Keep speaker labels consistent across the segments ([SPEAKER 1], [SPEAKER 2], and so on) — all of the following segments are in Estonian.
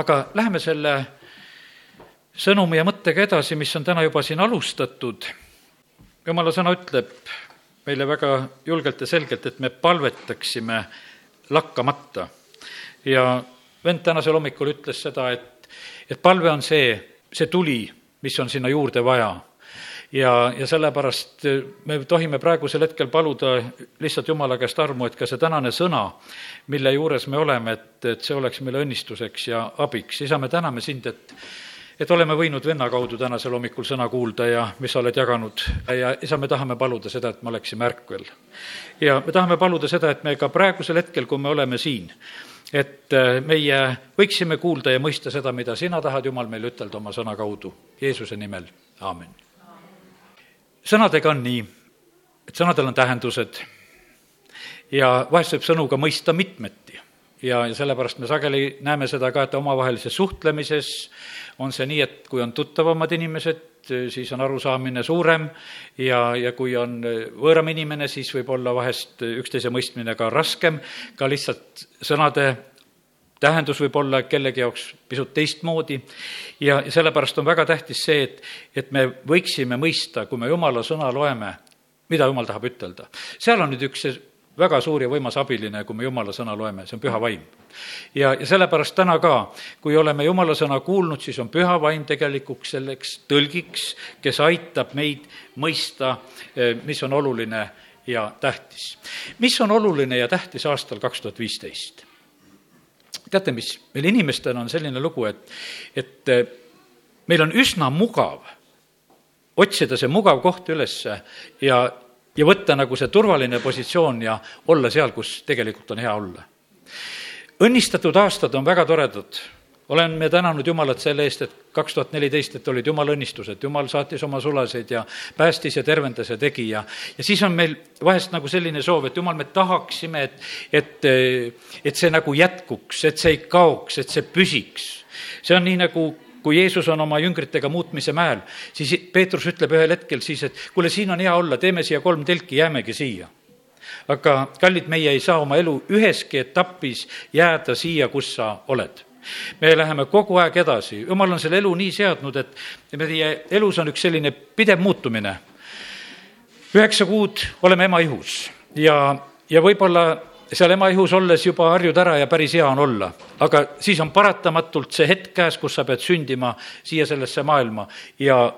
[SPEAKER 1] aga läheme selle sõnumi ja mõttega edasi, mis on täna juba siin alustatud. jumala sõna ütleb meile väga julgelt ja selgelt, et me palvetaksime lakkamata. ja vend tänasel hommikul ütles seda, et, et palve on see, see tuli, mis on sinna juurde vaja ja, ja sellepärast me tohime praegusel hetkel paluda lihtsalt Jumala käest armu, et ka see tänane sõna, mille juures me oleme, et, et see oleks meile õnnistuseks ja abiks. isa, me täname sind, et et oleme võinud venna kaudu tänasel hommikul sõna kuulda ja mis sa oled jaganud ja isa, me tahame paluda seda, et me oleksime ärkvel. ja me tahame paluda seda, et me ka praegusel hetkel, kui me oleme siin, et äh, meie võiksime kuulda ja mõista seda, mida sina tahad, Jumal, meile ütelda oma sõna kaudu. Jeesuse nimel, aamen. Sõnadega on nii, et sõnadel on tähendused ja vahest võib sõnu ka mõista mitmeti. Ja, ja sellepärast me sageli näeme seda ka, et omavahelises suhtlemises on see nii, et kui on tuttavamad inimesed, siis on arusaamine suurem ja, ja kui on võõram inimene, siis võib olla vahest üksteise mõistmine ka raskem, ka lihtsalt sõnade tähendus võib olla kellegi jaoks pisut teistmoodi ja, sellepärast on väga tähtis see, et, et me võiksime mõista, kui me jumala sõna loeme, mida jumal tahab ütelda. seal on nüüd üks väga suur ja võimas abiline, kui me jumala sõna loeme, see on püha vaim. ja, ja sellepärast täna ka, kui oleme jumala sõna kuulnud, siis on püha vaim tegelikult selleks tõlgiks, kes aitab meid mõista, eh, mis on oluline ja tähtis. mis on oluline ja tähtis aastal kaks tuhat viisteist? Teate, mis, meil inimestena on selline lugu, et, et eh, meil on üsna mugav otsida see mugav koht ülesse ja ja võtta nagu see turvaline positsioon ja olla seal, kus tegelikult on hea olla. õnnistatud aastad on väga toredad, oleme tänanud Jumalat selle eest, et kaks tuhat neliteist, et olid Jumala õnnistused, Jumal saatis oma sulaseid ja päästis ja tervendas ja tegi ja ja siis on meil vahest nagu selline soov, et Jumal, me tahaksime, et, et, et see nagu jätkuks, et see ei kaoks, et see püsiks. see on nii, nagu kui Jeesus on oma jüngritega muutmise mäel, siis Peetrus ütleb ühel hetkel siis, et kuule, siin on hea olla, teeme siia kolm telki, jäämegi siia. aga kallid, meie ei saa oma elu üheski etapis jääda siia, kus sa oled me läheme kogu aeg edasi, jumal on selle elu nii seadnud, et meie elus on üks selline pidev muutumine. üheksa kuud oleme ema ihus ja, ja võib-olla seal ema ihus olles juba harjud ära ja päris hea on olla. aga siis on paratamatult see hetk käes, kus sa pead sündima siia sellesse maailma ja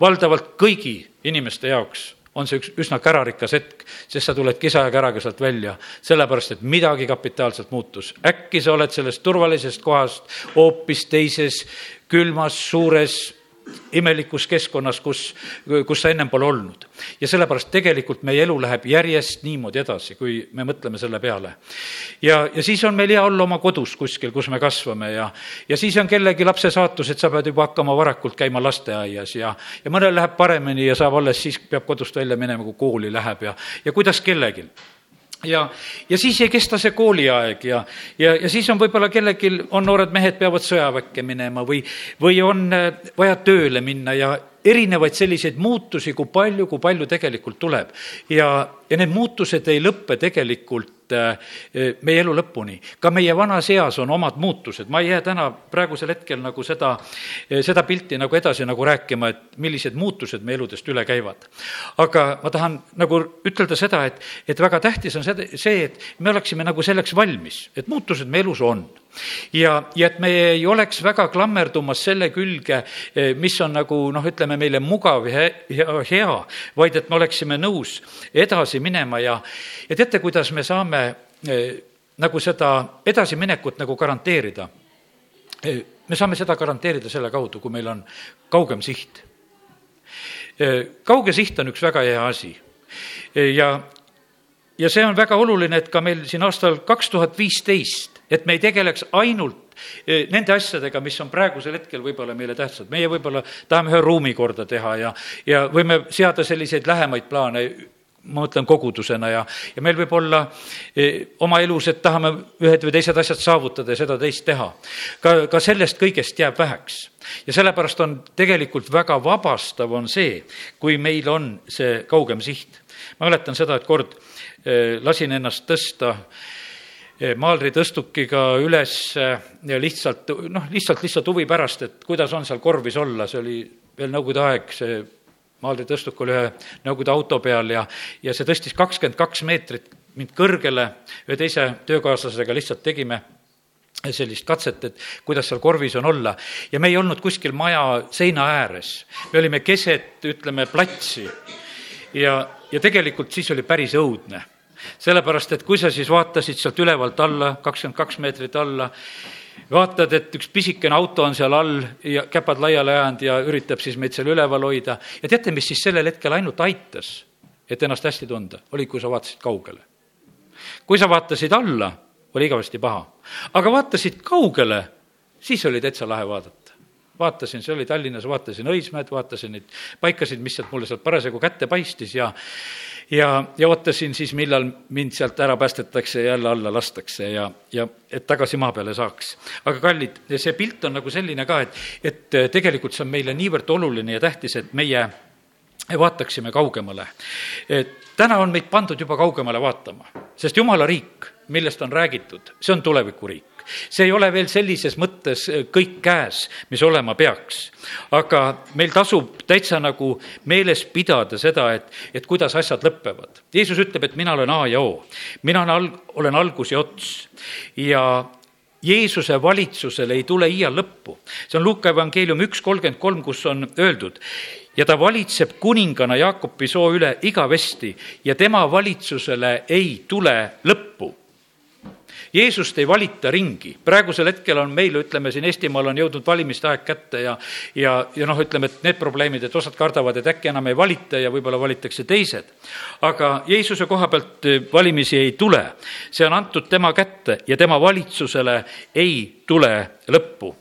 [SPEAKER 1] valdavalt kõigi inimeste jaoks on see üks üsna kärarikas hetk, sest sa tuled kisa ja käraga sealt välja, sellepärast et midagi kapitaalselt muutus. äkki sa oled sellest turvalisest kohast hoopis teises külmas, suures imelikus keskkonnas, kus, kus sa ennem pole olnud. ja sellepärast tegelikult meie elu läheb järjest niimoodi edasi, kui me mõtleme selle peale. ja, ja siis on meil hea olla oma kodus kuskil, kus me kasvame ja, ja siis on kellegi lapse saatus, et sa pead juba hakkama varakult käima lasteaias ja, ja mõnel läheb paremini ja saab alles siis, peab kodust välja minema, kui kooli läheb ja, ja kuidas kellelgi ja, ja siis ei kesta see kooliaeg ja, ja, ja siis on võib-olla kellelgi, on noored mehed, peavad sõjaväkke minema või, või on äh, vaja tööle minna ja erinevaid selliseid muutusi, kui palju, kui palju tegelikult tuleb. ja, ja need muutused ei lõppe tegelikult Äh, meie elu lõpuni. ka meie vanas eas on omad muutused, ma ei jää täna praegusel hetkel nagu seda, äh, seda pilti nagu edasi nagu rääkima, et millised muutused meie eludest üle käivad. aga ma tahan nagu ütelda seda, et, et väga tähtis on seda, see, et me oleksime nagu selleks valmis, et muutused meie elus on ja, ja et me ei oleks väga klammerdumas selle külge, äh, mis on nagu noh, ütleme meile mugav ja hea, hea, vaid et me oleksime nõus edasi minema ja, ja teate, kuidas me saame Eh, nagu seda edasiminekut nagu garanteerida. Eh, me saame seda garanteerida selle kaudu, kui meil on kaugem siht. Eh, kauge siht on üks väga hea asi ja, ja see on väga oluline, et ka meil siin aastal kaks tuhat viisteist, et me ei tegeleks ainult nende asjadega, mis on praegusel hetkel võib-olla meile tähtsad. meie võib-olla tahame ühe ruumi korda teha ja, ja võime seada selliseid lähemaid plaane ma mõtlen kogudusena ja, ja meil võib olla e, oma elus, et tahame ühed või teised asjad saavutada ja seda teist teha. ka, ka sellest kõigest jääb väheks. ja sellepärast on tegelikult väga vabastav on see, kui meil on see kaugem siht. ma mäletan seda, et kord e, lasin ennast tõsta Maalri tõstukiga üles ja lihtsalt, noh, lihtsalt, lihtsalt huvi pärast, et kuidas on seal korvis olla, see oli veel Nõukogude aeg, see Maalri tõstuk oli ühe Nõukogude auto peal ja, ja see tõstis kakskümmend kaks meetrit mind kõrgele, ühe teise töökaaslasega lihtsalt tegime sellist katset, et kuidas seal korvis on olla. ja me ei olnud kuskil maja seina ääres, me olime keset, ütleme, platsi. ja, ja tegelikult siis oli päris õudne. sellepärast, et kui sa siis vaatasid sealt ülevalt alla, kakskümmend kaks meetrit alla, vaatad, et üks pisikene auto on seal all ja käpad laiali ajanud ja üritab siis meid seal üleval hoida ja teate, mis siis sellel hetkel ainult aitas, et ennast hästi tunda, oli, kui sa vaatasid kaugele. kui sa vaatasid alla oli igavesti paha. aga vaatasid kaugele, siis oli täitsa lahe vaadata. Vaatasin, see oli Tallinnas, vaatasin Õismäed, vaatasin neid paikasid, mis sealt mulle sealt parasjagu kätte paistis ja ja, ja ootasin siis, millal mind sealt ära päästetakse ja jälle alla lastakse ja, ja et tagasi maa peale saaks. aga kallid, see pilt on nagu selline ka, et, et tegelikult see on meile niivõrd oluline ja tähtis, et meie vaataksime kaugemale. täna on meid pandud juba kaugemale vaatama, sest jumala riik, millest on räägitud, see on tulevikuriik see ei ole veel sellises mõttes kõik käes, mis olema peaks. aga meil tasub täitsa nagu meeles pidada seda, et, et kuidas asjad lõpevad. Jeesus ütleb, et mina olen A ja O. mina olen alg-, olen algus ja ots ja Jeesuse valitsusele ei tule iial lõppu. see on Luuka evangeelium üks kolmkümmend kolm, kus on öeldud ja ta valitseb kuningana Jaakopi soo üle igavesti ja tema valitsusele ei tule lõppu Jeesust ei valita ringi, praegusel hetkel on meil, ütleme siin Eestimaal on jõudnud valimiste aeg kätte ja ja, ja noh, ütleme, et need probleemid, et osad kardavad, et äkki enam ei valita ja võib-olla valitakse teised. aga Jeesuse koha pealt valimisi ei tule, see on antud tema kätte ja tema valitsusele ei tule lõppu.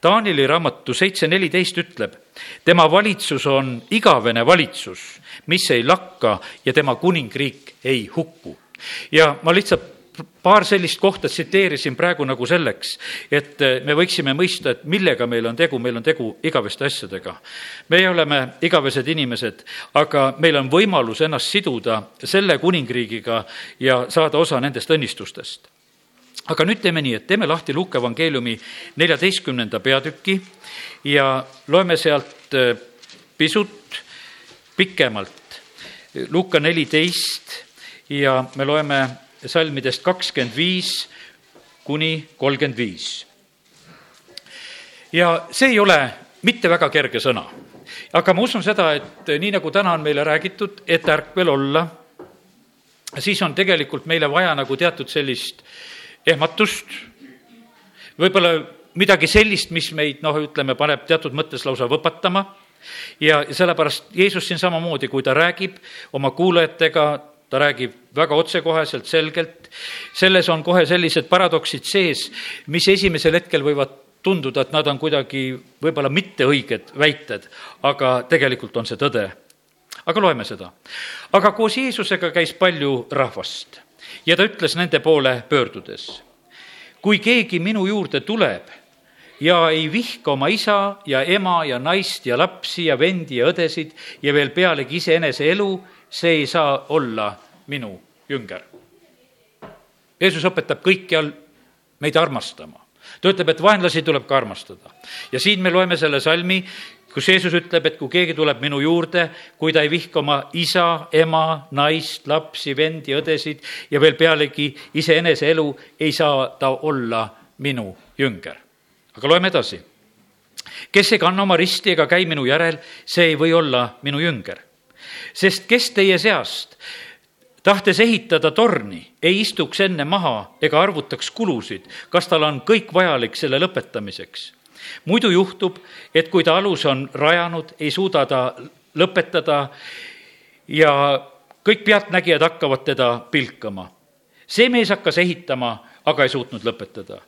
[SPEAKER 1] Taanili raamatu seitse neliteist ütleb, tema valitsus on igavene valitsus, mis ei lakka ja tema kuningriik ei hukku. ja ma lihtsalt paar sellist kohta tsiteerisin praegu nagu selleks, et eh, me võiksime mõista, et millega meil on tegu, meil on tegu igaveste asjadega. meie oleme igavesed inimesed, aga meil on võimalus ennast siduda selle kuningriigiga ja saada osa nendest õnnistustest. aga nüüd teeme nii, et teeme lahti Luuke evangeeliumi neljateistkümnenda peatüki ja loeme sealt eh, pisut pikemalt. Luuka neliteist ja me loeme salmidest kakskümmend viis kuni kolmkümmend viis. ja see ei ole mitte väga kerge sõna. aga ma usun seda, et nii nagu täna on meile räägitud, et ärkvel olla, siis on tegelikult meile vaja nagu teatud sellist ehmatust, võib-olla midagi sellist, mis meid noh, ütleme, paneb teatud mõttes lausa võpatama ja sellepärast Jeesus siin samamoodi, kui ta räägib oma kuulajatega, ta räägib väga otsekoheselt, selgelt, selles on kohe sellised paradoksid sees, mis esimesel hetkel võivad tunduda, et nad on kuidagi võib-olla mitteõiged väited, aga tegelikult on see tõde. aga loeme seda. aga koos Jeesusega käis palju rahvast ja ta ütles nende poole pöördudes, kui keegi minu juurde tuleb ja ei vihka oma isa ja ema ja naist ja lapsi ja vendi ja õdesid ja veel pealegi iseenese elu, see ei saa olla minu jünger. Jeesus õpetab kõikjal meid armastama. ta ütleb, et vaenlasi tuleb ka armastada. ja siin me loeme selle salmi, kus Jeesus ütleb, et kui keegi tuleb minu juurde, kui ta ei vihka oma isa, ema, naist, lapsi, vendi, õdesid ja veel pealegi iseenese elu, ei saa ta olla minu jünger. aga loeme edasi. kes ei kanna oma risti ega käi minu järel, see ei või olla minu jünger. Sest kes teie seast tahtes ehitada torni, ei istuks enne maha ega arvutaks kulusid, kas tal on kõik vajalik selle lõpetamiseks. muidu juhtub, et kui ta aluse on rajanud, ei suuda ta lõpetada ja kõik pealtnägijad hakkavad teda pilkama. see mees hakkas ehitama, aga ei suutnud lõpetada.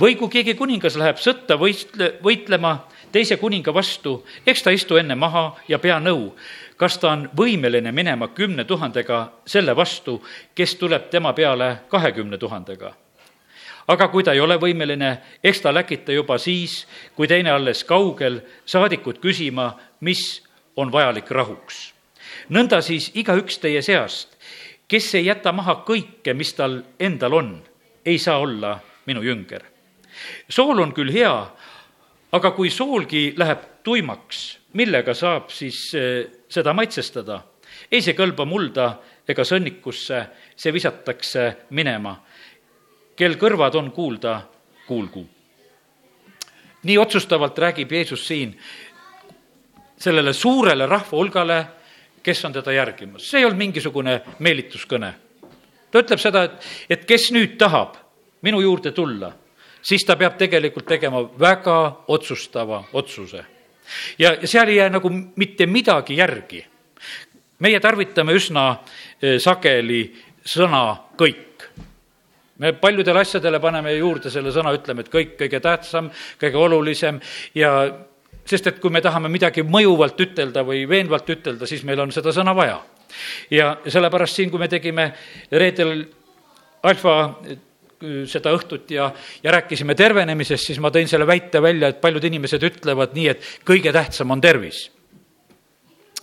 [SPEAKER 1] või kui keegi kuningas läheb sõtta võistle, võitlema teise kuninga vastu, eks ta istu enne maha ja pea nõu kas ta on võimeline minema kümne tuhandega selle vastu, kes tuleb tema peale kahekümne tuhandega. aga kui ta ei ole võimeline, eks ta läkita juba siis, kui teine alles kaugel, saadikut küsima, mis on vajalik rahuks. nõnda siis igaüks teie seast, kes ei jäta maha kõike, mis tal endal on, ei saa olla minu jünger. sool on küll hea, aga kui soolgi läheb tuimaks, millega saab siis seda maitsestada? ei see kõlba mulda ega sõnnikusse, see visatakse minema. kel kõrvad on kuulda, kuulgu. nii otsustavalt räägib Jeesus siin sellele suurele rahvahulgale, kes on teda järgimas. see ei olnud mingisugune meelituskõne. ta ütleb seda, et, et kes nüüd tahab minu juurde tulla, siis ta peab tegelikult tegema väga otsustava otsuse. Ja, seal ei jää nagu mitte midagi järgi. meie tarvitame üsna eh, sageli sõna kõik me paljudele asjadele paneme juurde selle sõna, ütleme, et kõik kõige tähtsam, kõige olulisem ja sest et kui me tahame midagi mõjuvalt ütelda või veenvalt ütelda, siis meil on seda sõna vaja. ja sellepärast siin, kui me tegime reedel alfa seda õhtut ja, ja rääkisime tervenemisest, siis ma tõin selle väite välja, et paljud inimesed ütlevad nii, et kõige tähtsam on tervis.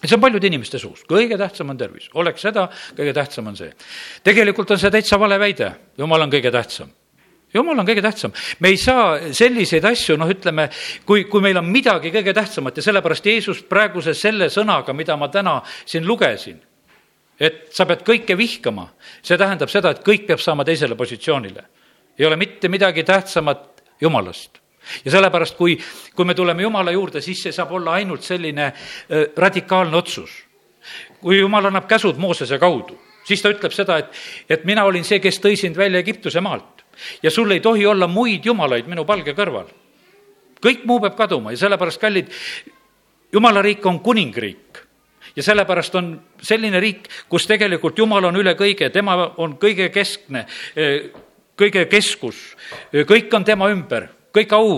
[SPEAKER 1] see on paljude inimeste suus, kõige tähtsam on tervis, oleks seda, kõige tähtsam on see. tegelikult on see täitsa vale väide, jumal on kõige tähtsam jumal on kõige tähtsam. me ei saa selliseid asju, noh, ütleme, kui, kui meil on midagi kõige tähtsamat ja sellepärast Jeesus praeguse selle sõnaga, mida ma täna siin lugesin, et sa pead kõike vihkama, see tähendab seda, et kõik peab saama teisele positsioonile. ei ole mitte midagi tähtsamat Jumalast ja sellepärast, kui, kui me tuleme Jumala juurde, siis see saab olla ainult selline äh, radikaalne otsus. kui Jumal annab käsud Moosese kaudu, siis ta ütleb seda, et, et mina olin see, kes tõi sind välja Egiptuse maalt ja sul ei tohi olla muid jumalaid minu palge kõrval. kõik muu peab kaduma ja sellepärast, kallid, jumala riik on kuningriik ja sellepärast on selline riik, kus tegelikult Jumal on üle kõige, tema on kõige keskne, kõige keskus, kõik on tema ümber, kõik au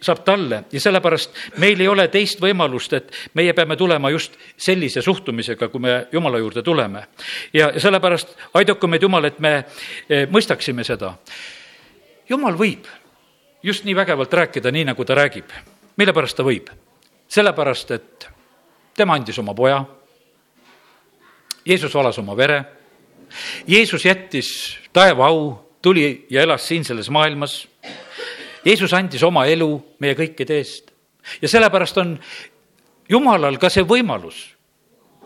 [SPEAKER 1] saab talle ja sellepärast meil ei ole teist võimalust, et meie peame tulema just sellise suhtumisega, kui me Jumala juurde tuleme. ja sellepärast aidaku meid Jumal, et me mõistaksime seda jumal võib just nii vägevalt rääkida, nii nagu ta räägib. mille pärast ta võib? sellepärast, et tema andis oma poja, Jeesus valas oma vere, Jeesus jättis taeva au, tuli ja elas siin selles maailmas, Jeesus andis oma elu meie kõikide eest. Ja sellepärast on Jumalal ka see võimalus,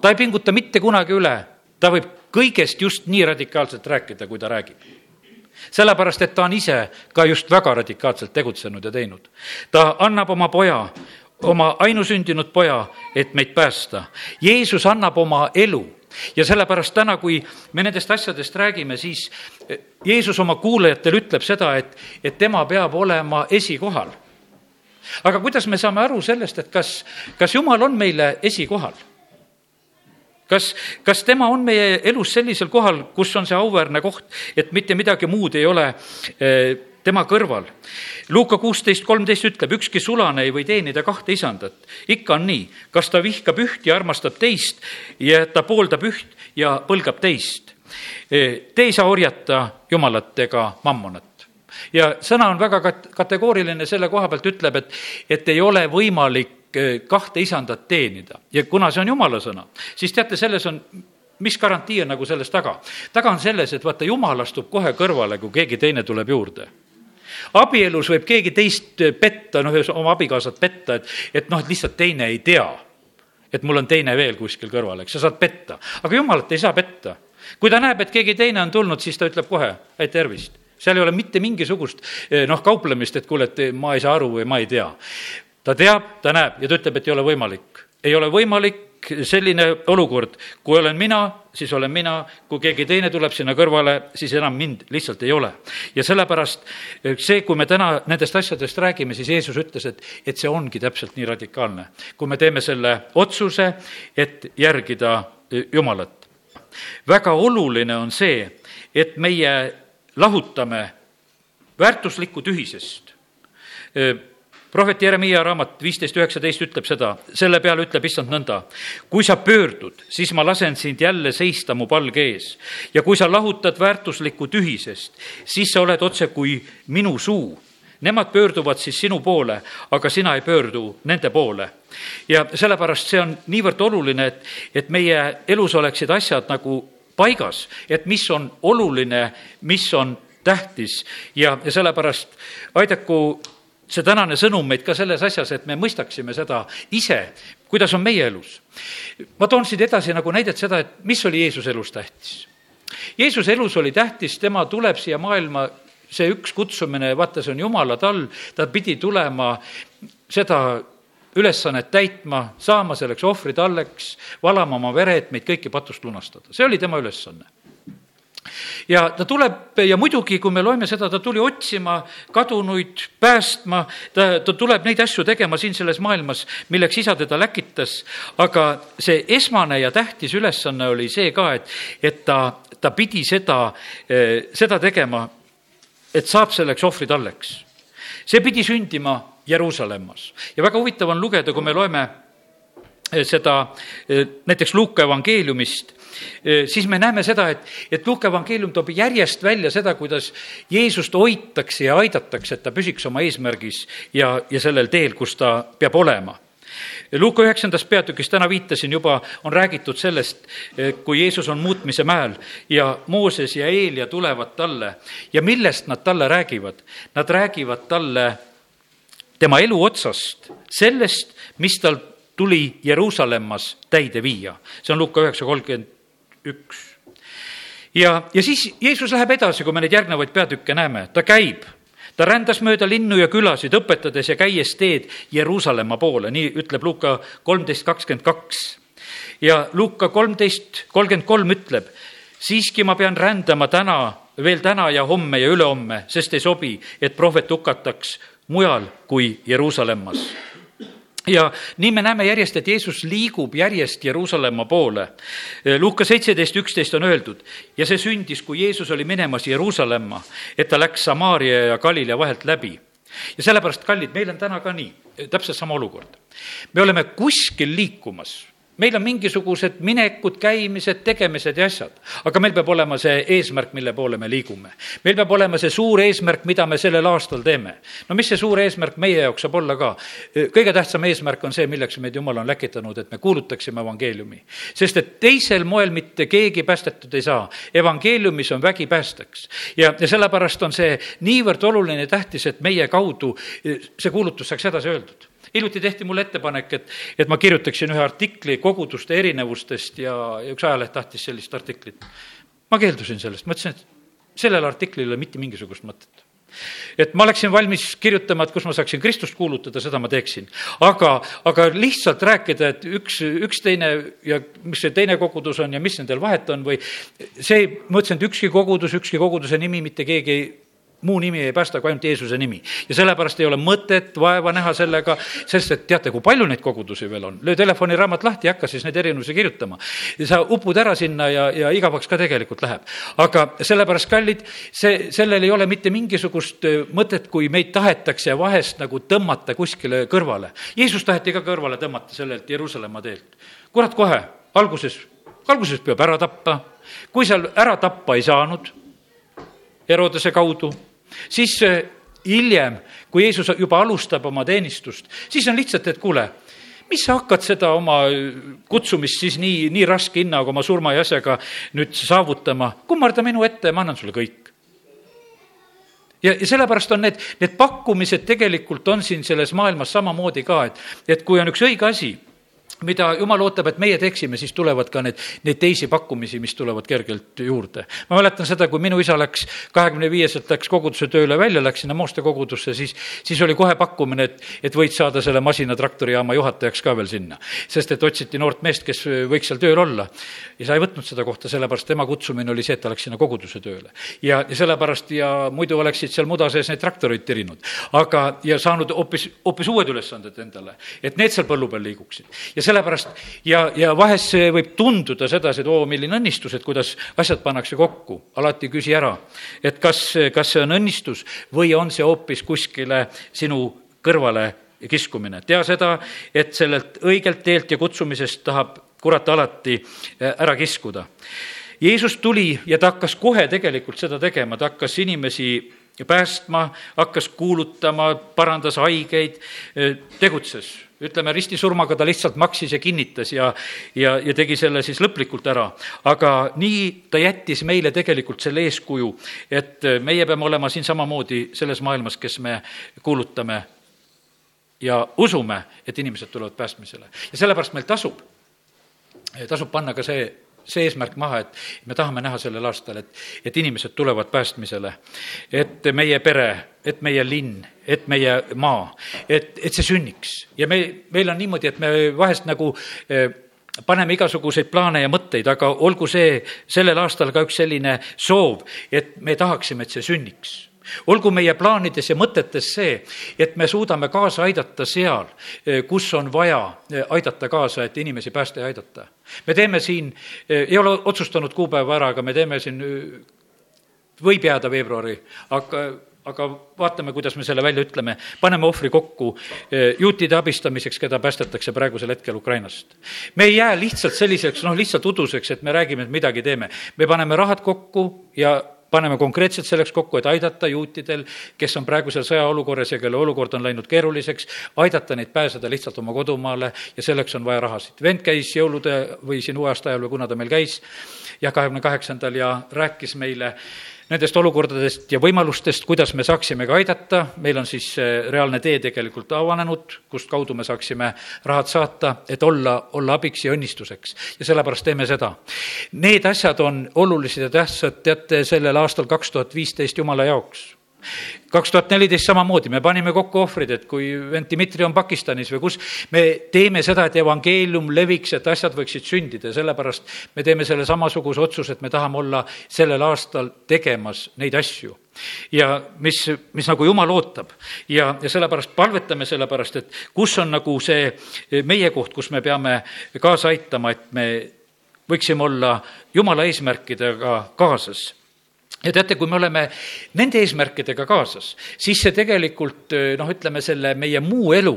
[SPEAKER 1] ta ei pinguta mitte kunagi üle, ta võib kõigest just nii radikaalselt rääkida, kui ta räägib. Sellepärast, et ta on ise ka just väga radikaalselt tegutsenud ja teinud. ta annab oma poja, oma ainusündinud poja, et meid päästa. Jeesus annab oma elu ja sellepärast täna, kui me nendest asjadest räägime, siis Jeesus oma kuulajatele ütleb seda, et, et tema peab olema esikohal. aga kuidas me saame aru sellest, et kas, kas Jumal on meile esikohal? kas, kas tema on meie elus sellisel kohal, kus on see auväärne koht, et mitte midagi muud ei ole eh, tema kõrval. Luuka kuusteist kolmteist ütleb, ükski sulane ei või teenida kahte isandat. ikka on nii, kas ta vihkab üht ja armastab teist ja ta pooldab üht ja põlgab teist. Eh, te ei saa orjata Jumalat ega mammonat ja sõna on väga kat-, kategooriline selle koha pealt, ütleb, et, et ei ole võimalik Eh, kahte isandat teenida ja kuna see on jumala sõna, siis teate, selles on mis garantii on nagu selles taga? taga on selles, et vaata, jumal astub kohe kõrvale, kui keegi teine tuleb juurde abielus võib keegi teist petta, noh, oma abikaasat petta, et, et noh, et lihtsalt teine ei tea, et mul on teine veel kuskil kõrval, eks, sa saad petta. aga jumalat ei saa petta. kui ta näeb, et keegi teine on tulnud, siis ta ütleb kohe, et tervist. seal ei ole mitte mingisugust eh, noh, kauplemist, et kuule, et ma ei saa aru või ma ei tea ta teab, ta näeb ja ta ütleb, et ei ole võimalik. ei ole võimalik selline olukord, kui olen mina, siis olen mina, kui keegi teine tuleb sinna kõrvale, siis enam mind lihtsalt ei ole. ja sellepärast see, kui me täna nendest asjadest räägime, siis Jeesus ütles, et, et see ongi täpselt nii radikaalne. kui me teeme selle otsuse, et järgida Jumalat. väga oluline on see, et meie lahutame väärtuslikku tühisest prohvet Jeremiia raamat viisteist üheksateist ütleb seda, selle peale ütleb issand nõnda. kui sa pöördud, siis ma lasen sind jälle seista mu palge ees ja kui sa lahutad väärtuslikku tühisest, siis sa oled otse kui minu suu. Nemad pöörduvad siis sinu poole, aga sina ei pöördu nende poole. ja sellepärast see on niivõrd oluline, et, et meie elus oleksid asjad nagu paigas, et mis on oluline, mis on tähtis ja, ja sellepärast aidaku see tänane sõnum meid ka selles asjas, et me mõistaksime seda ise, kuidas on meie elus. ma toon siit edasi nagu näidet seda, et mis oli Jeesuse elus tähtis. Jeesuse elus oli tähtis, tema tuleb siia maailma, see üks kutsumine, vaata, see on Jumala tall, ta pidi tulema seda ülesannet täitma, saama selleks ohvritalleks, valama oma vere, et meid kõiki patust lunastada. see oli tema ülesanne ja ta tuleb ja muidugi, kui me loeme seda, ta tuli otsima kadunuid, päästma, ta, ta tuleb neid asju tegema siin selles maailmas, milleks isa teda läkitas, aga see esmane ja tähtis ülesanne oli see ka, et, et ta, ta pidi seda, seda tegema, et saab selleks ohvritalleks. see pidi sündima Jeruusalemmas ja väga huvitav on lugeda, kui me loeme seda näiteks Luuka evangeeliumist siis me näeme seda, et, et Luuka evangeelium toob järjest välja seda, kuidas Jeesust hoitakse ja aidatakse, et ta püsiks oma eesmärgis ja, ja sellel teel, kus ta peab olema Luuka üheksandas peatükis, täna viitasin juba, on räägitud sellest, kui Jeesus on muutmise mäel ja Mooses ja Eelia tulevad talle ja millest nad talle räägivad? Nad räägivad talle tema elu otsast, sellest, mis tal tuli Jeruusalemmas täide viia. see on Luuka üheksa kolmkümmend üks. ja, ja siis Jeesus läheb edasi, kui me neid järgnevaid peatükke näeme, ta käib ta rändas mööda linnu ja külasid, õpetades ja käies teed Jeruusalemma poole, nii ütleb Luuka kolmteist kakskümmend kaks. ja Luuka kolmteist kolmkümmend kolm ütleb, siiski ma pean rändama täna, veel täna ja homme ja ülehomme, sest ei sobi, et prohvet hukataks mujal kui Jeruusalemmas ja nii me näeme järjest, et Jeesus liigub järjest Jeruusalemma poole. Luuka seitseteist, üksteist on öeldud ja see sündis, kui Jeesus oli minemas Jeruusalemma, et ta läks Samaaria ja Galilea vahelt läbi. ja sellepärast, kallid, meil on täna ka nii, täpselt sama olukord. me oleme kuskil liikumas meil on mingisugused minekud, käimised, tegemised ja asjad, aga meil peab olema see eesmärk, mille poole me liigume. meil peab olema see suur eesmärk, mida me sellel aastal teeme. no mis see suur eesmärk meie jaoks saab olla ka? kõige tähtsam eesmärk on see, milleks meid Jumal on läkitanud, et me kuulutaksime evangeeliumi. sest et teisel moel mitte keegi päästetud ei saa. evangeeliumis on vägi päästeks. ja, ja sellepärast on see niivõrd oluline ja tähtis, et meie kaudu see kuulutus saaks edasi öeldud hiljuti tehti mulle ettepanek, et, et ma kirjutaksin ühe artikli koguduste erinevustest ja, ja üks ajaleht tahtis sellist artiklit. ma keeldusin sellest, ma ütlesin, et sellel artiklil ei ole mitte mingisugust mõtet et ma oleksin valmis kirjutama, et kus ma saaksin Kristust kuulutada, seda ma teeksin. aga, aga lihtsalt rääkida, et üks, üks teine ja mis see teine kogudus on ja mis nendel vahet on või see, ma ütlesin, et ükski kogudus, ükski koguduse nimi, mitte keegi ei muu nimi ei päästa kui ainult Jeesuse nimi. ja sellepärast ei ole mõtet vaeva näha sellega, sest et teate, kui palju neid kogudusi veel on. löö telefoniraamat lahti ja hakka siis neid erinevusi kirjutama. sa upud ära sinna ja, ja igavaks ka tegelikult läheb. aga sellepärast, kallid, see, sellel ei ole mitte mingisugust mõtet, kui meid tahetakse vahest nagu tõmmata kuskile kõrvale. Jeesus taheti ka kõrvale tõmmata sellelt Jeruusalemma teelt. kurat, kohe, alguses, alguses peab ära tappa. kui seal ära tappa ei saanud, Herodese kaudu siis äh, hiljem, kui Jeesus juba alustab oma teenistust, siis on lihtsalt, et kuule, mis sa hakkad seda oma äh, kutsumist siis nii, nii raske hinnaga oma surma ja asjaga nüüd saavutama, kummarda minu ette ja ma annan sulle kõik. ja, ja sellepärast on need, need pakkumised tegelikult on siin selles maailmas samamoodi ka, et, et kui on üks õige asi mida jumal ootab, et meie teeksime, siis tulevad ka need, neid teisi pakkumisi, mis tulevad kergelt juurde. ma mäletan seda, kui minu isa läks kahekümne viieselt läks koguduse tööle välja, läks sinna Mooste kogudusse, siis, siis oli kohe pakkumine, et, et võid saada selle masina traktorijaama juhatajaks ka veel sinna. sest et otsiti noort meest, kes võiks seal tööl olla. isa ei võtnud seda kohta, sellepärast tema kutsumine oli see, et ta läks sinna koguduse tööle. ja, ja sellepärast ja muidu oleksid seal muda sees neid traktoreid tirinud. aga, ja saanud hoopis, hoopis uued ülesanded endale, et need seal põllu peal liiguksid. ja sellepärast ja, ja vahest see võib tunduda sedasi, et oo, milline õnnistus, et kuidas asjad pannakse kokku. alati küsi ära, et kas, kas see on õnnistus või on see hoopis kuskile sinu kõrvale kiskumine. tea seda, et sellelt õigelt teelt ja kutsumisest tahab kurat alati äh, ära kiskuda. Jeesus tuli ja ta hakkas kohe tegelikult seda tegema, ta hakkas inimesi päästma, hakkas kuulutama, parandas haigeid, tegutses. Ütleme, ristisurmaga ta lihtsalt maksis ja kinnitas ja, ja, ja tegi selle siis lõplikult ära. aga nii ta jättis meile tegelikult selle eeskuju, et meie peame olema siin samamoodi selles maailmas, kes me kuulutame ja usume, et inimesed tulevad päästmisele. ja sellepärast meil tasub, tasub panna ka see see eesmärk maha, et me tahame näha sellel aastal, et, et inimesed tulevad päästmisele. et meie pere, et meie linn, et meie maa, et, et see sünniks. ja me, meil on niimoodi, et me vahest nagu eh, paneme igasuguseid plaane ja mõtteid, aga olgu see sellel aastal ka üks selline soov, et me tahaksime, et see sünniks olgu meie plaanides ja mõtetes see, et me suudame kaasa aidata seal, eh, kus on vaja eh, aidata kaasa, et inimesi päästa ja aidata. me teeme siin, eh, ei ole otsustanud kuupäeva ära, aga me teeme siin, võib jääda veebruari, aga aga vaatame, kuidas me selle välja ütleme. paneme ohvri kokku juutide abistamiseks, keda päästetakse praegusel hetkel Ukrainast. me ei jää lihtsalt selliseks, noh, lihtsalt uduseks, et me räägime, et midagi teeme. me paneme rahad kokku ja paneme konkreetselt selleks kokku, et aidata juutidel, kes on praegusel sõjaolukorras ja kelle olukord on läinud keeruliseks, aidata neid pääseda lihtsalt oma kodumaale ja selleks on vaja rahasid. vend käis jõulude või siin uue aasta ajal või kuna ta meil käis, jah, kahekümne kaheksandal ja rääkis meile nendest olukordadest ja võimalustest, kuidas me saaksime ka aidata, meil on siis reaalne tee tegelikult avanenud, kust kaudu me saaksime rahad saata, et olla, olla abiks ja õnnistuseks. ja sellepärast teeme seda. Need asjad on olulised ja tähtsad, teate, sellel aastal kaks tuhat viisteist Jumala jaoks kaks tuhat neliteist samamoodi, me panime kokku ohvrid, et kui vend Dmitri on Pakistanis või kus, me teeme seda, et evangeelium leviks, et asjad võiksid sündida. Ja sellepärast me teeme selle samasuguse otsuse, et me tahame olla sellel aastal tegemas neid asju. Ja mis, mis nagu jumal ootab. Ja, ja sellepärast palvetame sellepärast, et kus on nagu see meie koht, kus me peame kaasa aitama, et me võiksime olla jumala eesmärkidega kaasas ja teate, kui me oleme nende eesmärkidega kaasas, siis see tegelikult noh, ütleme selle meie muu elu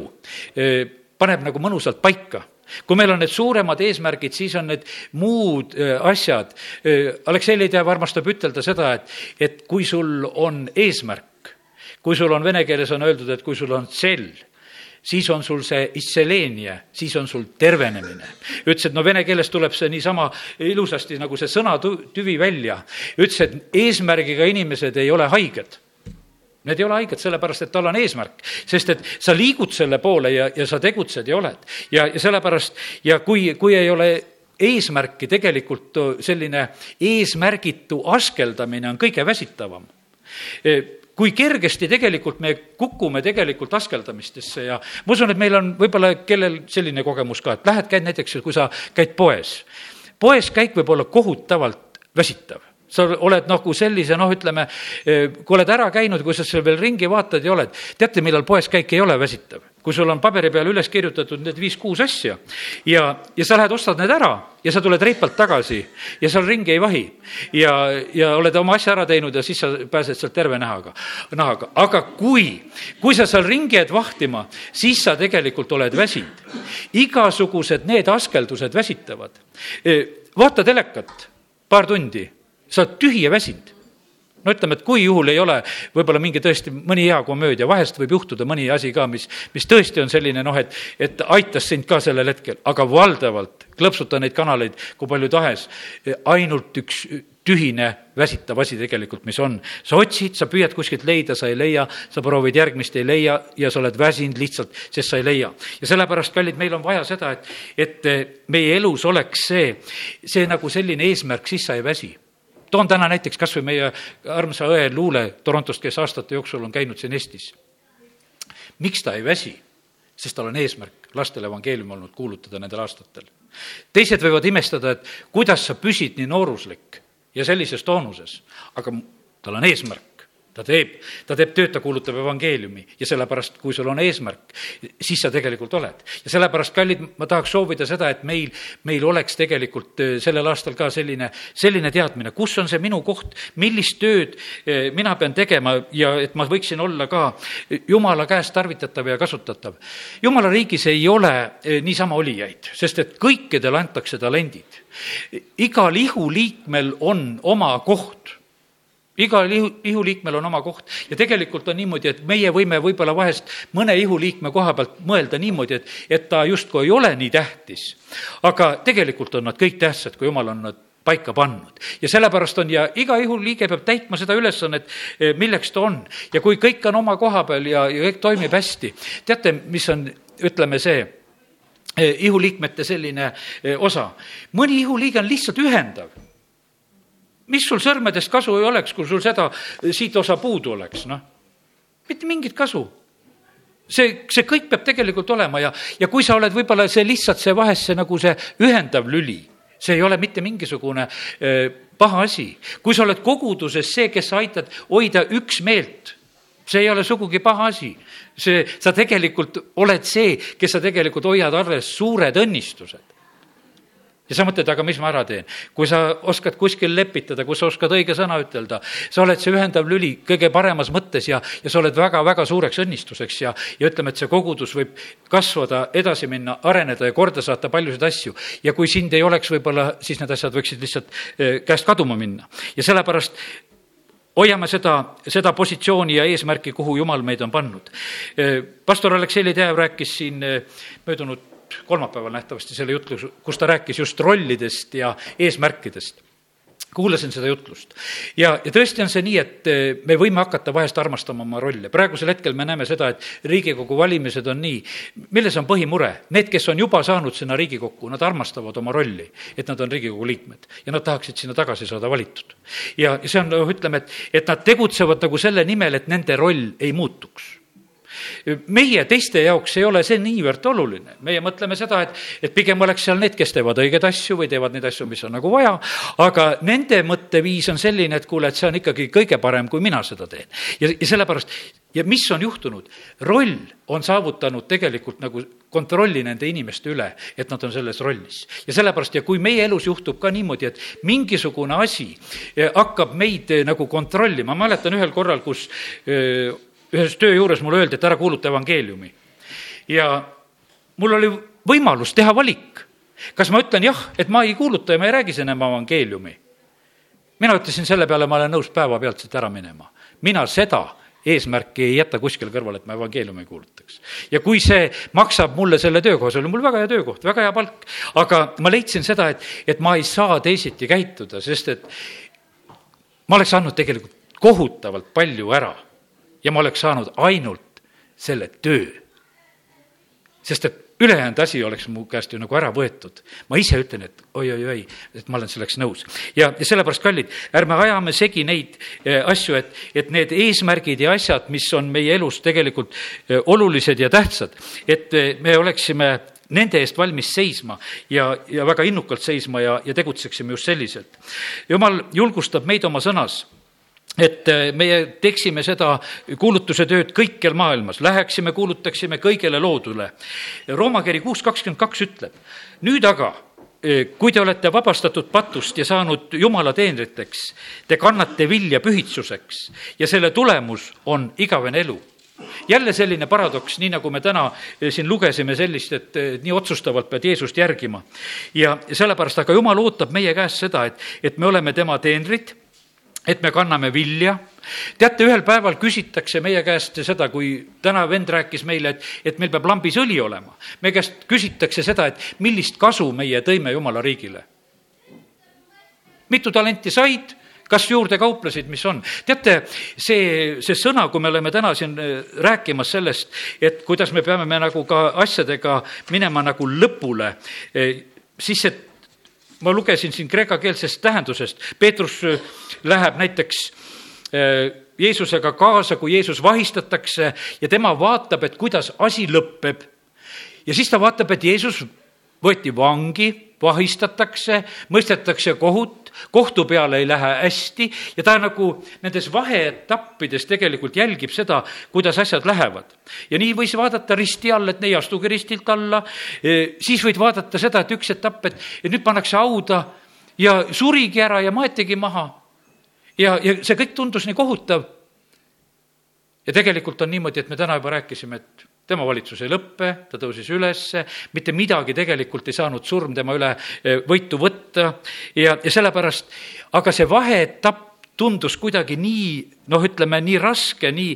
[SPEAKER 1] paneb nagu mõnusalt paika kui meil on need suuremad eesmärgid, siis on need muud asjad. Aleksei Leidjev armastab ütelda seda, et, et kui sul on eesmärk, kui sul on vene keeles on öeldud, et kui sul on tsell siis on sul see isseleenia, siis on sul tervenemine. ütles, et no vene keeles tuleb see niisama ilusasti nagu see sõna tüvi välja. ütles, et eesmärgiga inimesed ei ole haiged Need ei ole haiged, sellepärast et tal on eesmärk, sest et sa liigud selle poole ja, ja sa tegutsed ja oled. ja, ja sellepärast ja kui, kui ei ole eesmärki, tegelikult selline eesmärgitu askeldamine on kõige väsitavam kui kergesti tegelikult me kukume tegelikult askeldamistesse ja ma usun, et meil on võib-olla kellel selline kogemus ka, et lähed, käid näiteks, kui sa käid poes. poes käik võib olla kohutavalt väsitav sa oled nagu sellise, noh, ütleme, kui oled ära käinud, kui sa seal veel ringi vaatad ja oled, teate, millal poes käik ei ole väsitav? Kui sul on paberi peal üles kirjutatud need viis-kuus asja ja, ja sa lähed, ostad need ära ja sa tuled reipalt tagasi ja seal ringi ei vahi. ja, ja oled oma asja ära teinud ja siis sa pääsed sealt terve nahaga, nahaga. aga kui, kui sa seal ringi jääd vahtima, siis sa tegelikult oled väsinud. igasugused need askeldused väsitavad. vaata telekat paar tundi, sa oled tühi ja väsinud no ütleme, et kui juhul ei ole võib-olla mingi tõesti mõni hea komöödia, vahest võib juhtuda mõni asi ka, mis, mis tõesti on selline noh, et, et aitas sind ka sellel hetkel, aga valdavalt klõpsuta neid kanaleid kui palju tahes, ainult üks tühine, väsitav asi tegelikult, mis on. sa otsid, sa püüad kuskilt leida, sa ei leia, sa proovid järgmist, ei leia ja sa oled väsinud lihtsalt, sest sa ei leia. ja sellepärast, kallid, meil on vaja seda, et, et meie elus oleks see, see nagu selline eesmärk, siis sa ei väsi toon täna näiteks kas või meie armsa õe Luule Torontost, kes aastate jooksul on käinud siin Eestis. miks ta ei väsi? sest tal on eesmärk lastele evangeeliumi olnud kuulutada nendel aastatel. teised võivad imestada, et kuidas sa püsid nii nooruslik ja sellises toonuses, aga tal on eesmärk ta teeb, ta teeb tööd, ta kuulutab evangeeliumi ja sellepärast, kui sul on eesmärk, siis sa tegelikult oled. ja sellepärast, kallid, ma tahaks soovida seda, et meil, meil oleks tegelikult äh, sellel aastal ka selline, selline teadmine, kus on see minu koht, millist tööd äh, mina pean tegema ja et ma võiksin olla ka jumala käest tarvitatav ja kasutatav. jumala riigis ei ole äh, niisama olijaid, sest et kõikidele antakse talendid. igal ihuliikmel on oma koht igal ihu, ihuliikmel on oma koht ja tegelikult on niimoodi, et meie võime võib-olla vahest mõne ihuliikme koha pealt mõelda niimoodi, et, et ta justkui ei ole nii tähtis. aga tegelikult on nad kõik tähtsad, kui jumal on nad paika pannud. ja sellepärast on ja iga ihuliige peab täitma seda ülesannet, eh, milleks ta on. ja kui kõik on oma koha peal ja, ja kõik toimib hästi, teate, mis on, ütleme see eh, ihuliikmete selline eh, osa. mõni ihuliige on lihtsalt ühendav mis sul sõrmedest kasu ei oleks, kui sul seda, siit osa puudu oleks, noh. mitte mingit kasu. see, see kõik peab tegelikult olema ja, ja kui sa oled võib-olla see lihtsalt see vahest see nagu see ühendav lüli, see ei ole mitte mingisugune äh, paha asi. kui sa oled koguduses see, kes aitad hoida üksmeelt, see ei ole sugugi paha asi. see, sa tegelikult oled see, kes sa tegelikult hoiad arves suured õnnistused ja sa mõtled, aga mis ma ära teen? kui sa oskad kuskil lepitada, kus sa oskad õige sõna ütelda, sa oled see ühendav lüli kõige paremas mõttes ja, ja sa oled väga-väga suureks õnnistuseks ja, ja ütleme, et see kogudus võib kasvada, edasi minna, areneda ja korda saata paljusid asju. ja kui sind ei oleks võib-olla, siis need asjad võiksid lihtsalt eh, käest kaduma minna. ja sellepärast hoiame seda, seda positsiooni ja eesmärki, kuhu Jumal meid on pannud. Eh, pastor Aleksei Ledejev rääkis siin eh, möödunud kolmapäeval nähtavasti selle jutluse, kus ta rääkis just rollidest ja eesmärkidest kuulasin seda jutlust. ja, ja tõesti on see nii, et eh, me võime hakata vahest armastama oma rolle. praegusel hetkel me näeme seda, et Riigikogu valimised on nii. milles on põhimure? Need, kes on juba saanud sinna Riigikokku, nad armastavad oma rolli, et nad on Riigikogu liikmed ja nad tahaksid sinna tagasi saada valitud. ja, ja see on, noh, ütleme, et, et nad tegutsevad nagu selle nimel, et nende roll ei muutuks meie teiste jaoks ei ole see niivõrd oluline, meie mõtleme seda, et, et pigem oleks seal need, kes teevad õigeid asju või teevad neid asju, mis on nagu vaja, aga nende mõtteviis on selline, et kuule, et see on ikkagi kõige parem, kui mina seda teen. ja, ja sellepärast, ja mis on juhtunud? roll on saavutanud tegelikult nagu kontrolli nende inimeste üle, et nad on selles rollis. ja sellepärast, ja kui meie elus juhtub ka niimoodi, et mingisugune asi eh, hakkab meid eh, nagu kontrollima, ma mäletan ühel korral, kus öö, eh, ühes töö juures mulle öeldi, et ära kuuluta evangeeliumi. ja mul oli võimalus teha valik. kas ma ütlen jah, et ma ei kuuluta ja ma ei räägi siin enam evangeeliumi? mina ütlesin selle peale, ma olen nõus päevapealt siit ära minema. mina seda eesmärki ei jäta kuskile kõrvale, et ma evangeeliumi ei kuulutaks. ja kui see maksab mulle selle töökoha, see oli mul väga hea töökoht, väga hea palk, aga ma leidsin seda, et, et ma ei saa teisiti käituda, sest et ma oleks andnud tegelikult kohutavalt palju ära ja ma oleks saanud ainult selle töö. sest et ülejäänud asi oleks mu käest ju nagu ära võetud. ma ise ütlen, et oi-oi-oi, et ma olen selleks nõus. ja, ja sellepärast, kallid, ärme ajame segi neid eh, asju, et, et need eesmärgid ja asjad, mis on meie elus tegelikult eh, olulised ja tähtsad, et eh, me oleksime nende eest valmis seisma ja, ja väga innukalt seisma ja, ja tegutseksime just selliselt. jumal julgustab meid oma sõnas et äh, meie teeksime seda kuulutuse tööd kõikjal maailmas, läheksime, kuulutaksime kõigele loodule. Rooma kiri kuus kakskümmend kaks ütleb, nüüd aga, äh, kui te olete vabastatud patust ja saanud Jumala teenriteks, te kannate vilja pühitsuseks ja selle tulemus on igavene elu jälle selline paradoks, nii nagu me täna äh, siin lugesime sellist, et nii otsustavalt pead Jeesust järgima. ja sellepärast, aga Jumal ootab meie käest seda, et, et me oleme tema teenrid et me kanname vilja. teate, ühel päeval küsitakse meie käest seda, kui täna vend rääkis meile, et, et meil peab lambis õli olema. meie käest küsitakse seda, et millist kasu meie tõime Jumala riigile. mitu talenti said? kas juurde kauplesid, mis on? teate, see, see sõna, kui me oleme täna siin äh, rääkimas sellest, et kuidas me peame me nagu ka asjadega minema nagu lõpule, äh, siis see ma lugesin siin kreekakeelsest tähendusest, Peetrus äh, läheb näiteks äh, Jeesusega kaasa, kui Jeesus vahistatakse ja tema vaatab, et kuidas asi lõpeb. ja siis ta vaatab, et Jeesus võeti vangi, vahistatakse, mõistetakse kohut, kohtu peale ei lähe hästi ja ta nagu nendes vaheetappides tegelikult jälgib seda, kuidas asjad lähevad. ja nii võis vaadata risti all, et ei astugi ristilt alla, e, siis võid vaadata seda, et üks etapp, et, et nüüd pannakse hauda ja surigi ära ja maetigi maha. ja, ja see kõik tundus nii kohutav. ja tegelikult on niimoodi, et me täna juba rääkisime, et tema valitsus ei lõppe, ta tõusis ülesse, mitte midagi tegelikult ei saanud surm tema üle eh, võitu võtta ja, ja sellepärast, aga see vaheetapp tundus kuidagi nii, noh, ütleme nii raske, nii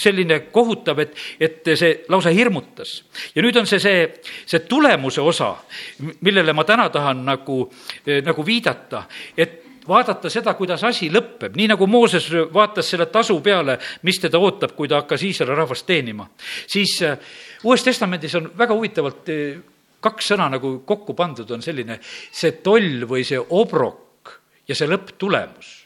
[SPEAKER 1] selline kohutav, et, et see lausa hirmutas. ja nüüd on see, see, see tulemuse osa, millele ma täna tahan nagu, nagu viidata, et vaadata seda, kuidas asi lõpeb, nii nagu Mooses vaatas selle tasu peale, mis teda ootab, kui ta hakkas Iisraeli rahvast teenima. siis äh, Uues Testamendis on väga huvitavalt äh, kaks sõna nagu kokku pandud, on selline see toll või see obrok ja see lõpptulemus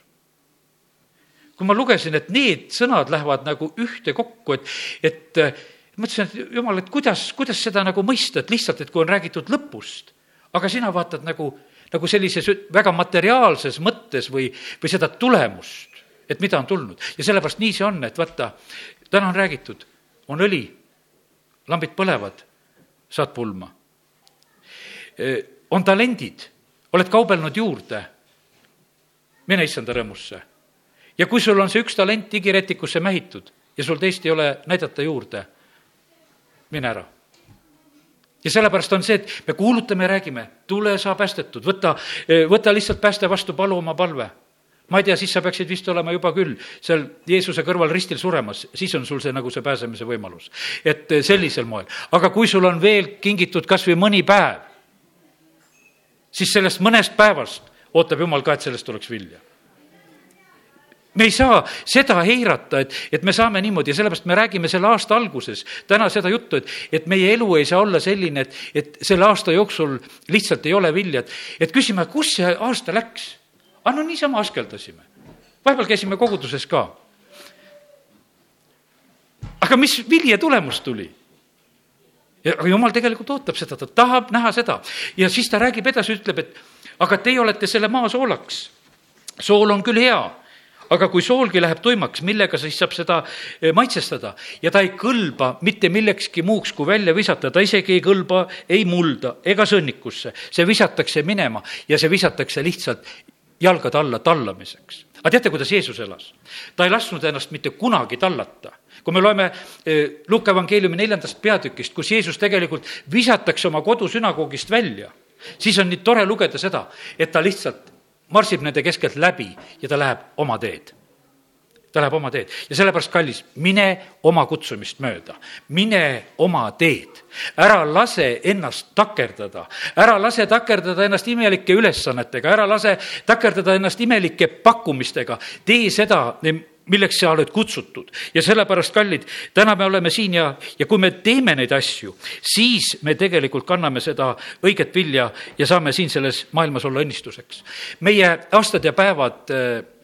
[SPEAKER 1] kui ma lugesin, et need sõnad lähevad nagu ühtekokku, et, et äh, mõtlesin, et jumal, et kuidas, kuidas seda nagu mõista, et lihtsalt, et kui on räägitud lõpust, aga sina vaatad nagu, nagu sellises väga materiaalses mõttes või, või seda tulemust, et mida on tulnud. ja sellepärast nii see on, et vaata, täna on räägitud, on õli, lambid põlevad, saad pulma. On talendid, oled kaubelnud juurde, mine issanda rõõmusse ja kui sul on see üks talent digiretikusse mähitud ja sul teist ei ole näidata juurde, mine ära ja sellepärast on see, et me kuulutame ja räägime, tule, sa päästetud, võta, võta lihtsalt pääste vastu, palu oma palve. ma ei tea, siis sa peaksid vist olema juba küll seal Jeesuse kõrval ristil suremas, siis on sul see nagu see pääsemise võimalus. et sellisel moel, aga kui sul on veel kingitud kas või mõni päev, siis sellest mõnest päevast ootab Jumal ka, et sellest tuleks vilja me ei saa seda eirata, et, et me saame niimoodi ja sellepärast me räägime selle aasta alguses täna seda juttu, et, et meie elu ei saa olla selline, et, et selle aasta jooksul lihtsalt ei ole vilja, et, et küsime, kus see aasta läks. aga no niisama askeldasime. vahepeal käisime koguduses ka. aga mis vilja tulemus tuli? ja jumal tegelikult ootab seda, ta tahab näha seda ja siis ta räägib edasi, ütleb, et aga teie olete selle maa soolaks. sool on küll hea aga kui soolgi läheb tuimaks, millega siis saab seda eh, maitsestada ja ta ei kõlba mitte millekski muuks, kui välja visata, ta isegi ei kõlba ei mulda ega sõnnikusse. see visatakse minema ja see visatakse lihtsalt jalgade alla tallamiseks. aga teate, kuidas Jeesus elas? ta ei lasknud ennast mitte kunagi tallata kui me loeme eh, Luuka evangeeliumi neljandast peatükist, kus Jeesus tegelikult visatakse oma kodusünagoogist välja, siis on nii tore lugeda seda, et ta lihtsalt marsib nende keskelt läbi ja ta läheb oma teed. Ta läheb oma teed. Ja sellepärast, kallis, mine oma kutsumist mööda, mine oma teed. ära lase ennast takerdada, ära lase takerdada ennast imelike ülesannetega, ära lase takerdada ennast imelike pakkumistega, tee seda, milleks sa oled kutsutud ja sellepärast, kallid, täna me oleme siin ja, ja kui me teeme neid asju, siis me tegelikult kanname seda õiget vilja ja saame siin selles maailmas olla õnnistuseks. meie aastad ja päevad äh,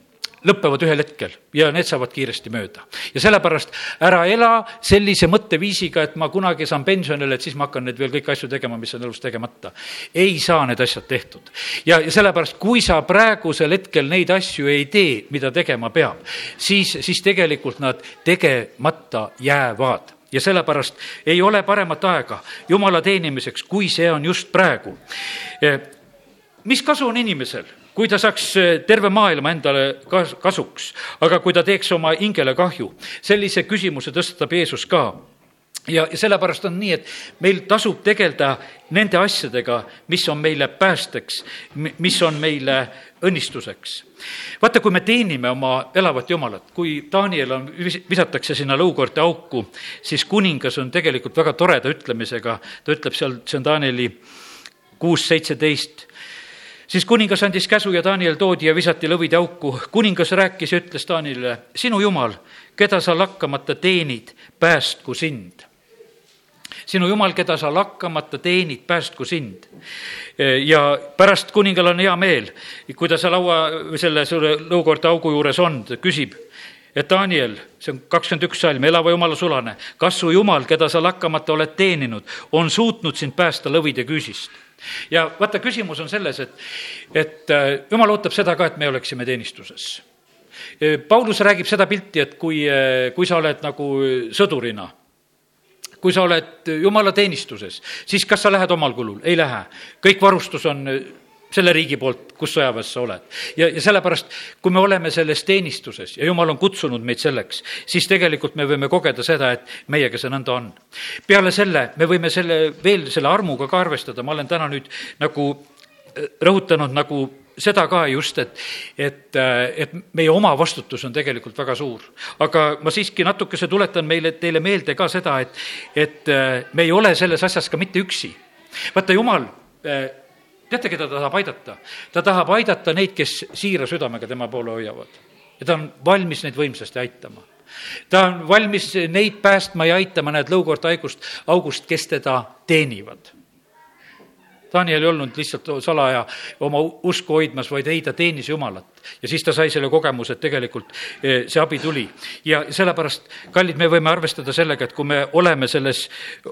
[SPEAKER 1] lõpevad ühel hetkel ja need saavad kiiresti mööda. ja sellepärast ära ela sellise mõtteviisiga, et ma kunagi saan pensionile, et siis ma hakkan neid veel kõiki asju tegema, mis on elus tegemata. ei saa need asjad tehtud. ja, ja sellepärast, kui sa praegusel hetkel neid asju ei tee, mida tegema peab, siis, siis tegelikult nad tegemata jäävad ja sellepärast ei ole paremat aega Jumala teenimiseks, kui see on just praegu. mis kasu on inimesel kui ta saaks eh, terve maailma endale kasuks, aga kui ta teeks oma hingele kahju, sellise küsimuse tõstatab Jeesus ka ja, ja sellepärast on nii, et meil tasub tegeleda nende asjadega, mis on meile päästeks, mis on meile õnnistuseks. vaata, kui me teenime oma elavat Jumalat, kui Daniel on, visatakse sinna lõukoorte auku, siis kuningas on tegelikult väga toreda ütlemisega, ta ütleb seal, see on Danieli kuus, seitseteist siis kuningas andis käsu ja Daniel toodi ja visati lõvide auku. kuningas rääkis ja ütles Danielile, sinu jumal, keda sa lakkamata teenid, päästku sind. sinu jumal, keda sa lakkamata teenid, päästku sind. ja pärast kuningal on hea meel, kui ta seal laua, selle suure lõukoorte augu juures on, ta küsib, et Daniel, see on kakskümmend üks salm, elava jumala sulane, kas su jumal, keda sa lakkamata oled teeninud, on suutnud sind päästa lõvide küüsist? Ja vaata, küsimus on selles, et, et äh, jumal ootab seda ka, et me oleksime teenistuses. Äh, Paulus räägib seda pilti, et kui, äh, kui sa oled nagu sõdurina, kui sa oled jumala teenistuses, siis kas sa lähed omal kulul? ei lähe. kõik varustus on selle riigi poolt, kus sõjaväes sa oled. ja, ja sellepärast, kui me oleme selles teenistuses ja jumal on kutsunud meid selleks, siis tegelikult me võime kogeda seda, et meiega see nõnda on. peale selle me võime selle, veel selle armuga ka arvestada, ma olen täna nüüd nagu rõhutanud nagu seda ka just, et, et, et meie oma vastutus on tegelikult väga suur. aga ma siiski natukese tuletan meile, teile meelde ka seda, et, et me ei ole selles asjas ka mitte üksi. vaata, Jumal, teate, keda ta tahab aidata? ta tahab aidata neid, kes siira südamega tema poole hoiavad. ja ta on valmis neid võimsasti aitama ta on valmis neid päästma ja aitama, näed, lõukorda haigust, august, kes teda teenivad Daniel ei olnud lihtsalt salaja oma usku hoidmas, vaid ei, ta teenis Jumalat. ja siis ta sai selle kogemuse, et tegelikult eh, see abi tuli. ja sellepärast, kallid, me võime arvestada sellega, et kui me oleme selles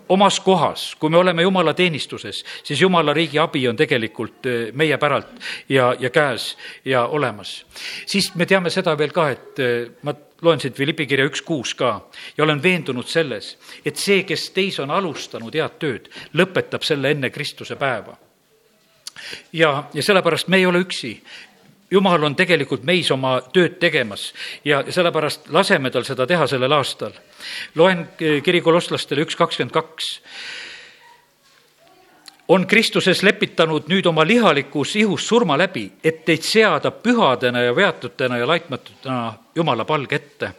[SPEAKER 1] omas kohas, kui me oleme Jumala teenistuses, siis Jumala riigi abi on tegelikult eh, meie päralt ja, ja käes ja olemas. siis me teame seda veel ka, et eh, ma loen siit Philippi kirja üks kuus ka ja olen veendunud selles, et see, kes teis on alustanud head tööd, lõpetab selle enne Kristuse päeva. ja, ja sellepärast me ei ole üksi. jumal on tegelikult meis oma tööd tegemas ja sellepärast laseme tal seda teha sellel aastal. loen kiri kolosslastele üks kakskümmend kaks on Kristuses lepitanud nüüd oma lihalikus ihus surma läbi, et teid seada pühadena ja veatutena ja laitmatutena Jumala palge ette.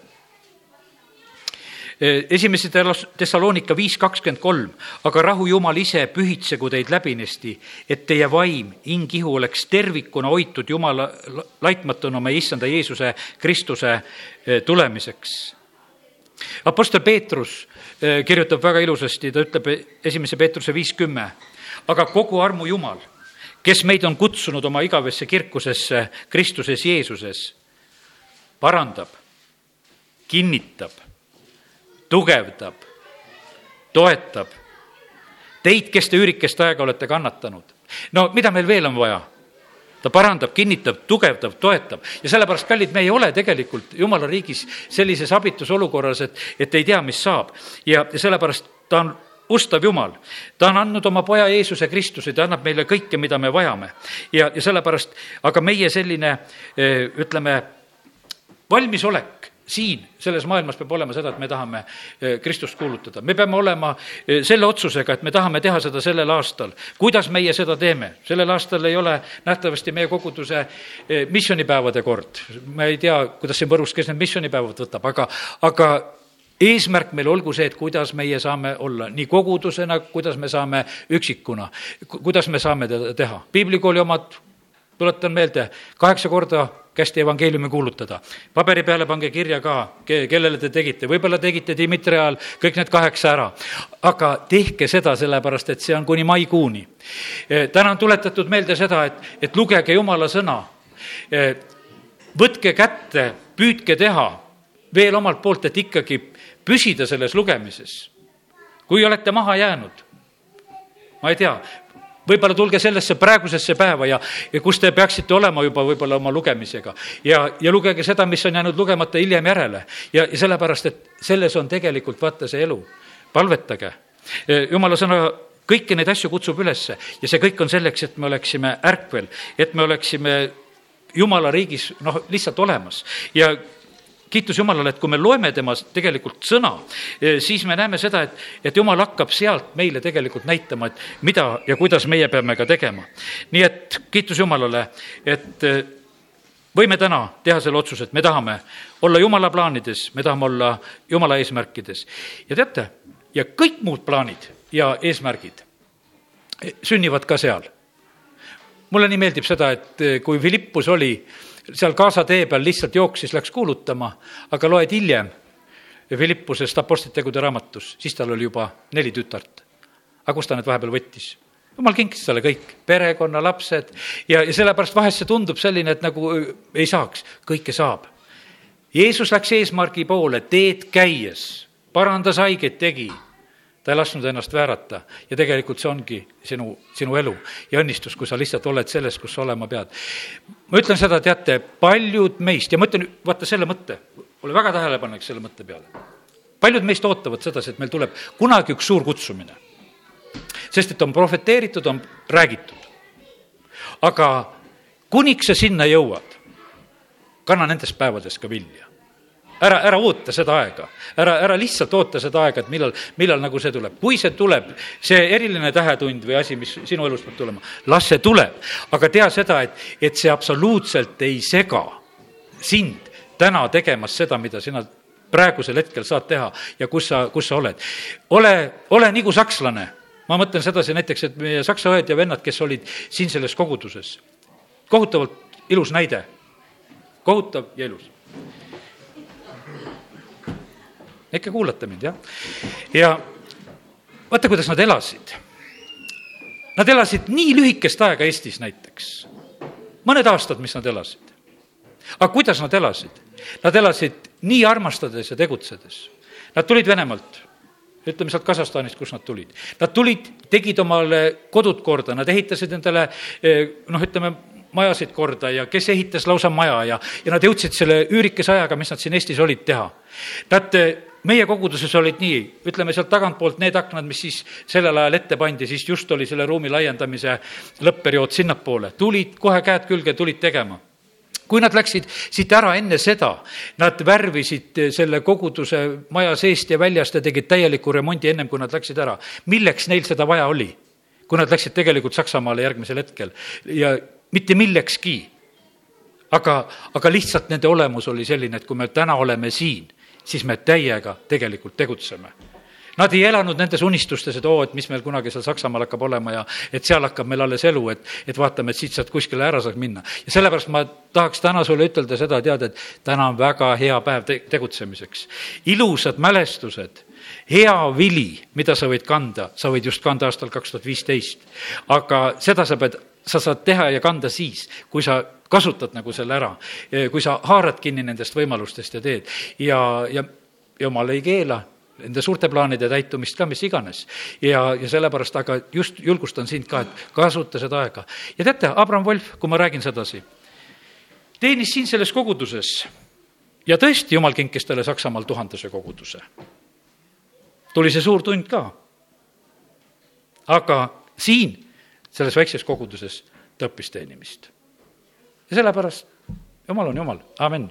[SPEAKER 1] esimese Thessalonika viis kakskümmend kolm, aga rahu Jumal ise pühitsegu teid läbinisti, et teie vaim, hing, ihu oleks tervikuna hoitud Jumala laitmatuna meie issanda Jeesuse Kristuse eh, tulemiseks. Apostel Peetrus eh, kirjutab väga ilusasti, ta ütleb esimese Peetruse viis kümme aga kogu armu Jumal, kes meid on kutsunud oma igavesse kirkusesse Kristuses Jeesuses, parandab, kinnitab, tugevdab, toetab teid, kes te üürikest aega olete kannatanud. no mida meil veel on vaja? ta parandab, kinnitab, tugevdab, toetab ja sellepärast, kallid, me ei ole tegelikult jumala riigis sellises abitus olukorras, et, et ei tea, mis saab ja, sellepärast ta on ustav Jumal. ta on andnud oma poja Jeesuse Kristuse, ta annab meile kõike, mida me vajame. ja, ja sellepärast, aga meie selline eh, ütleme, valmisolek siin selles maailmas peab olema seda, et me tahame eh, Kristust kuulutada. me peame olema eh, selle otsusega, et me tahame teha seda sellel aastal. kuidas meie seda teeme? sellel aastal ei ole nähtavasti meie koguduse missioonipäevade kord. ma ei tea, kuidas siin Võrus, kes need missioonipäevad võtab, aga, aga eesmärk meil olgu see, et kuidas meie saame olla nii kogudusena, kuidas me saame üksikuna, kuidas me saame teda teha. piiblikooli omad, tuletan meelde, kaheksa korda kästi evangeeliumi kuulutada. paberi peale pange kirja ka, kellele te tegite, võib-olla tegite Dmitri ajal kõik need kaheksa ära. aga tehke seda sellepärast, et see on kuni maikuuni. E, täna on tuletatud meelde seda, et, et lugege jumala sõna. E, võtke kätte, püüdke teha veel omalt poolt, et ikkagi püsida selles lugemises. kui olete maha jäänud, ma ei tea, võib-olla tulge sellesse praegusesse päeva ja, ja kus te peaksite olema juba võib-olla oma lugemisega. ja, ja lugege seda, mis on jäänud lugemata hiljem järele. ja, ja sellepärast, et selles on tegelikult vaata see elu. palvetage. jumala sõna kõiki neid asju kutsub ülesse ja see kõik on selleks, et me oleksime ärkvel, et me oleksime jumala riigis noh, lihtsalt olemas ja kiitus Jumalale, et kui me loeme temas tegelikult sõna, eh, siis me näeme seda, et, et Jumal hakkab sealt meile tegelikult näitama, et mida ja kuidas meie peame ka tegema. nii et kiitus Jumalale, et eh, võime täna teha selle otsuse, et me tahame olla Jumala plaanides, me tahame olla Jumala eesmärkides. ja teate, ja kõik muud plaanid ja eesmärgid eh, sünnivad ka seal. mulle nii meeldib seda, et kui Philippus oli seal Gaza tee peal lihtsalt jooksis, läks kuulutama, aga loed hiljem Philippusest Apostlite raamatus, siis tal oli juba neli tütart. aga kust ta need vahepeal võttis? jumal kinkis talle kõik, perekonna, lapsed ja, ja sellepärast vahest see tundub selline, et nagu ei saaks, kõike saab. Jeesus läks eesmärgi poole teed käies, parandas haigeid, tegi ta ei lasknud ennast väärata ja tegelikult see ongi sinu, sinu elu ja õnnistus, kui sa lihtsalt oled selles, kus sa olema pead. ma ütlen seda, teate, paljud meist ja ma ütlen, vaata selle mõtte, ole väga tähelepanelik selle mõtte peale. paljud meist ootavad sedasi, et meil tuleb kunagi üks suur kutsumine. sest et on profeteeritud, on räägitud. aga kuniks sa sinna jõuad, kanna nendest päevadest ka vilja ära, ära oota seda aega, ära, ära lihtsalt oota seda aega, et millal, millal nagu see tuleb. kui see tuleb, see eriline tähetund või asi, mis sinu elus peab tulema, las see tuleb. aga tea seda, et, et see absoluutselt ei sega sind täna tegemas seda, mida sina praegusel hetkel saad teha ja kus sa, kus sa oled. ole, ole nagu sakslane. ma mõtlen sedasi näiteks, et meie saksa õed ja vennad, kes olid siin selles koguduses, kohutavalt ilus näide, kohutav ja ilus ikka kuulate mind, jah? ja vaata, kuidas nad elasid. Nad elasid nii lühikest aega Eestis näiteks, mõned aastad, mis nad elasid. aga kuidas nad elasid? Nad elasid nii armastades ja tegutsedes. Nad tulid Venemaalt, ütleme sealt Kasahstanist, kust nad tulid. Nad tulid, tegid omale kodud korda, nad ehitasid endale eh, noh, ütleme, majasid korda ja kes ehitas lausa maja ja, ja nad jõudsid selle üürikese ajaga, mis nad siin Eestis olid, teha. Nad meie koguduses olid nii, ütleme sealt tagantpoolt need aknad, mis siis sellel ajal ette pandi, siis just oli selle ruumi laiendamise lõpp-periood sinnapoole, tulid kohe käed külge, tulid tegema kui nad läksid siit ära enne seda, nad värvisid selle koguduse maja seest ja väljast ja tegid täieliku remondi ennem, kui nad läksid ära. milleks neil seda vaja oli? kui nad läksid tegelikult Saksamaale järgmisel hetkel ja mitte millekski. aga, aga lihtsalt nende olemus oli selline, et kui me täna oleme siin siis me täiega tegelikult tegutseme. Nad ei elanud nendes unistustes, et oo, et mis meil kunagi seal Saksamaal hakkab olema ja et seal hakkab meil alles elu, et, et vaatame, et siit saad kuskile ära saaks minna. ja sellepärast ma tahaks täna sulle ütelda seda, tead, et täna on väga hea päev te-, tegutsemiseks. ilusad mälestused hea vili, mida sa võid kanda, sa võid just kanda aastal kaks tuhat viisteist. aga seda sa pead, sa saad teha ja kanda siis, kui sa kasutad nagu selle ära, kui sa haarad kinni nendest võimalustest ja teed ja, ja jumal ei keela nende suurte plaanide täitumist ka, mis iganes. ja, ja sellepärast, aga just julgustan sind ka, et kasuta seda aega. ja teate, Abram Wolf, kui ma räägin sedasi, teenis siin selles koguduses ja tõesti, jumal kinkis talle Saksamaal tuhandese koguduse. tuli see suur tund ka. aga siin, selles väikses koguduses, ta õppis teenimist. Ja sellepärast Jumal on Jumal, amin